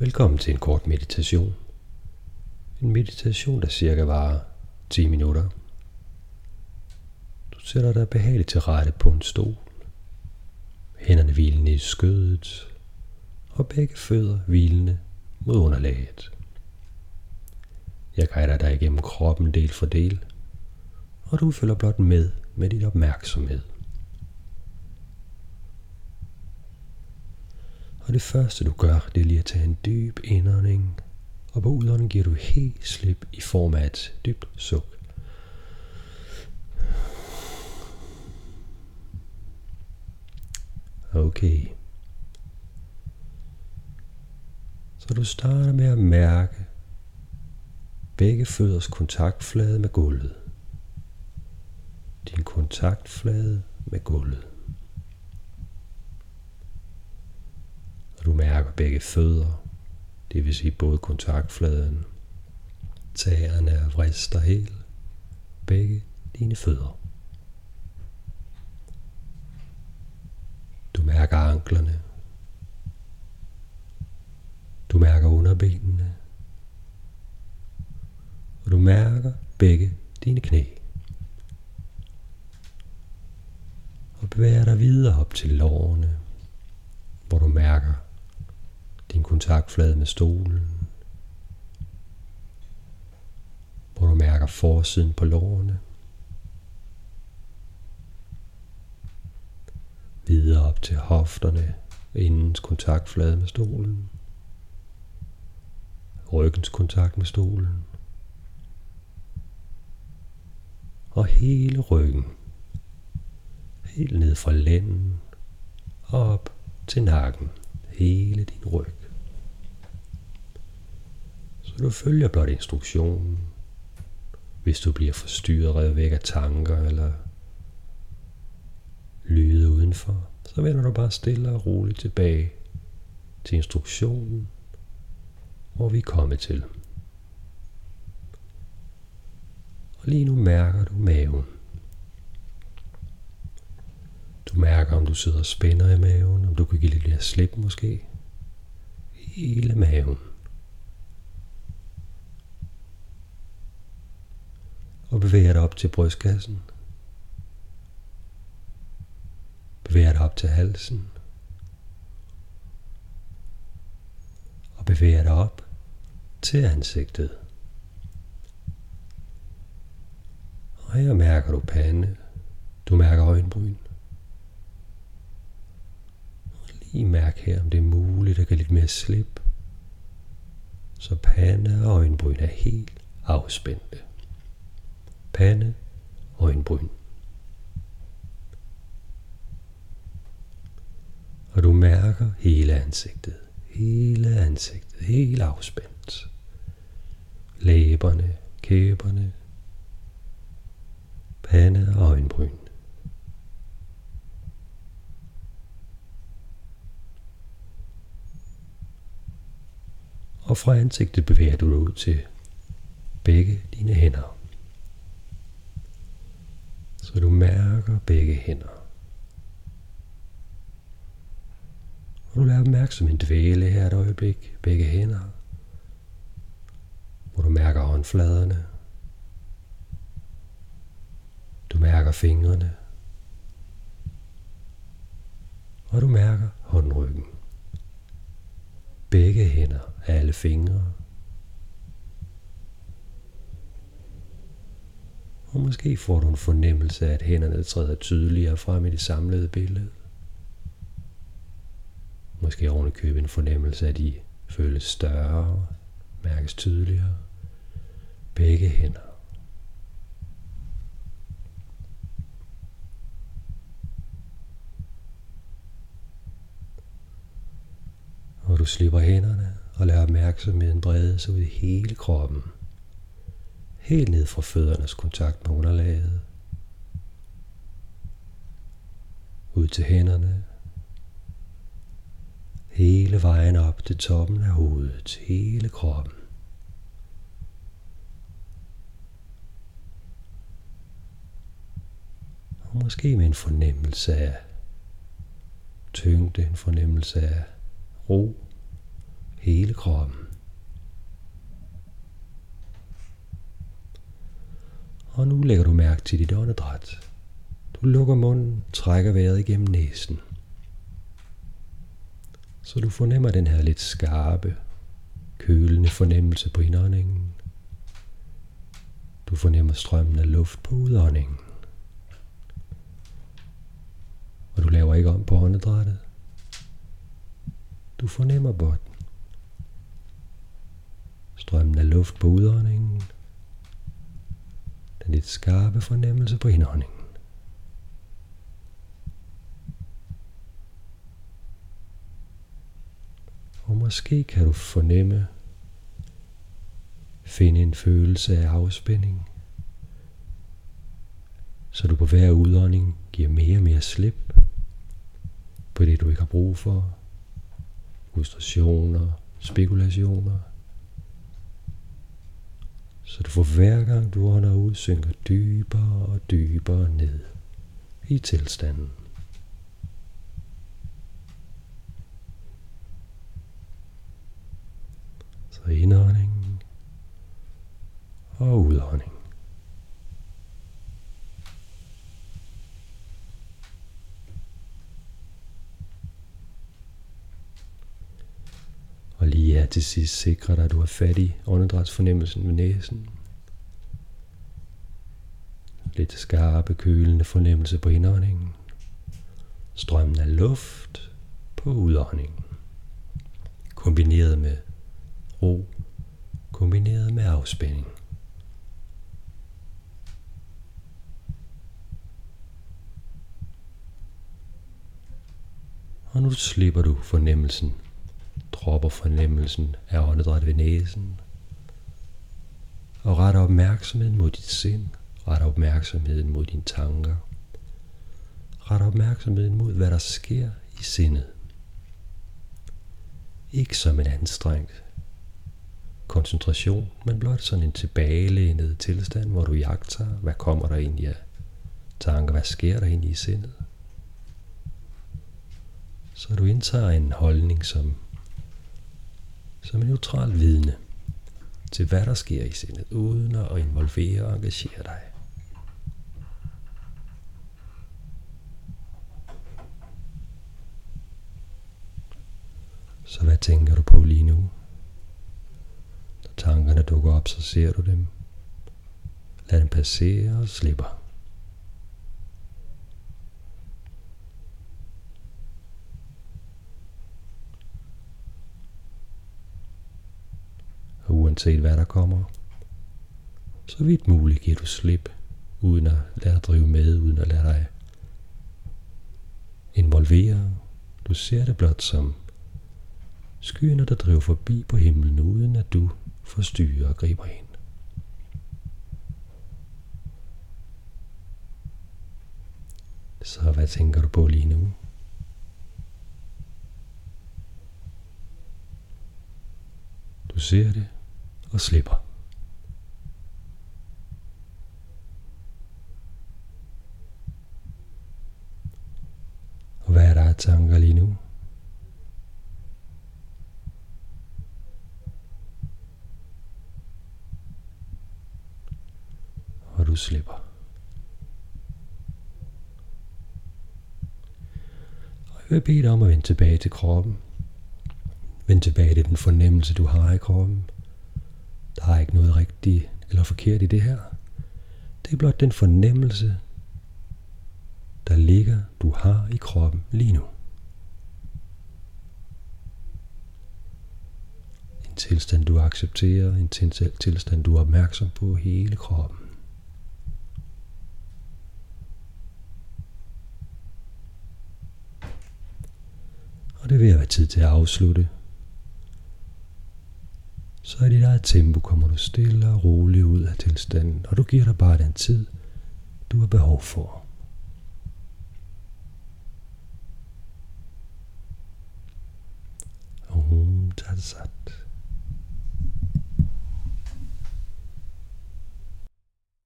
Velkommen til en kort meditation. En meditation, der cirka varer 10 minutter. Du sætter dig behageligt til rette på en stol. Hænderne hvilende i skødet og begge fødder hvilende mod underlaget. Jeg guider dig igennem kroppen del for del, og du følger blot med med din opmærksomhed. Og det første du gør, det er lige at tage en dyb indånding, og på udånding giver du helt slip i form af et dybt suk. Okay. Så du starter med at mærke begge fødders kontaktflade med gulvet. Din kontaktflade med gulvet. Og du mærker begge fødder, det vil sige både kontaktfladen, tæerne og vrister helt, begge dine fødder. Du mærker anklerne. Du mærker underbenene. Og du mærker begge dine knæ. Og bevæger dig videre op til lårene, hvor du mærker din kontaktflade med stolen, hvor du mærker forsiden på lårene, videre op til hofterne, indens kontaktflade med stolen, ryggens kontakt med stolen, og hele ryggen, helt ned fra lænden op til nakken, hele din ryg og du følger blot instruktionen. Hvis du bliver forstyrret, revet væk af tanker eller lyde udenfor, så vender du bare stille og roligt tilbage til instruktionen, hvor vi er kommet til. Og lige nu mærker du maven. Du mærker, om du sidder og spænder i maven, om du kan give lidt mere slip måske. Hele maven. Og bevæger dig op til brystkassen. Bevæger dig op til halsen. Og bevæger dig op til ansigtet. Og her mærker du pande. Du mærker øjenbryn. Og lige mærk her, om det er muligt at give lidt mere slip. Så pande og øjenbryn er helt afspændte. Pande, øjenbryn. Og du mærker hele ansigtet. Hele ansigtet. Helt afspændt. Læberne, kæberne, pande og øjenbryn. Og fra ansigtet bevæger du dig ud til begge dine hænder. Så du mærker begge hænder. Og du lader opmærksomheden dvæle her et øjeblik, begge hænder. Hvor du mærker håndfladerne. Du mærker fingrene. Og du mærker håndryggen. Begge hænder, alle fingre. Og måske får du en fornemmelse af, at hænderne træder tydeligere frem i det samlede billede. Måske oven købe en fornemmelse af, at de føles større, mærkes tydeligere. Begge hænder. Og du slipper hænderne og lader opmærksomheden brede sig ud i hele kroppen. Helt ned fra føddernes kontakt med underlaget. Ud til hænderne. Hele vejen op til toppen af hovedet, hele kroppen. Og måske med en fornemmelse af tyngde, en fornemmelse af ro, hele kroppen. Og nu lægger du mærke til dit åndedræt. Du lukker munden, trækker vejret igennem næsen. Så du fornemmer den her lidt skarpe, kølende fornemmelse på indåndingen. Du fornemmer strømmen af luft på udåndingen. Og du laver ikke om på åndedrættet. Du fornemmer botten. strømmen af luft på udåndingen. Den lidt skarpe fornemmelse på indåndingen. Og måske kan du fornemme, finde en følelse af afspænding, så du på hver udånding giver mere og mere slip på det, du ikke har brug for, frustrationer, spekulationer, så du for hver gang du ånder ud, synker dybere og dybere ned i tilstanden. Så indånding og udånding. Og lige her til sidst sikre dig, at du har fat i åndedrætsfornemmelsen ved næsen. Lidt skarpe, kølende fornemmelse på indåndingen. Strømmen af luft på udåndingen. Kombineret med ro, kombineret med afspænding. Og nu slipper du fornemmelsen dropper fornemmelsen af åndedræt ved næsen. Og ret opmærksomheden mod dit sind. Ret opmærksomheden mod dine tanker. Ret opmærksomheden mod, hvad der sker i sindet. Ikke som en anstrengt koncentration, men blot sådan en tilbagelænet tilstand, hvor du jagter, hvad kommer der ind i tanker, hvad sker der ind i sindet. Så du indtager en holdning, som som en neutral vidne til hvad der sker i sindet, uden at involvere og engagere dig. Så hvad tænker du på lige nu? Når tankerne dukker op, så ser du dem. Lad dem passere og slipper. Og uanset hvad der kommer, så vidt muligt giver du slip, uden at lade dig drive med, uden at lade dig involvere. Du ser det blot som skyerne, der driver forbi på himlen, uden at du forstyrrer og griber ind. Så hvad tænker du på lige nu? Du ser det, og slipper. Og hvad er der af tanker lige nu? Og du slipper. Og jeg vil bede dig om at vende tilbage til kroppen. Vend tilbage til den fornemmelse, du har i kroppen. Der er ikke noget rigtigt eller forkert i det her. Det er blot den fornemmelse, der ligger, du har i kroppen lige nu. En tilstand, du accepterer, en tilstand, du er opmærksom på hele kroppen. Og det vil være tid til at afslutte så i dit eget tempo kommer du stille og roligt ud af tilstanden, og du giver dig bare den tid, du har behov for. Om Tatsat.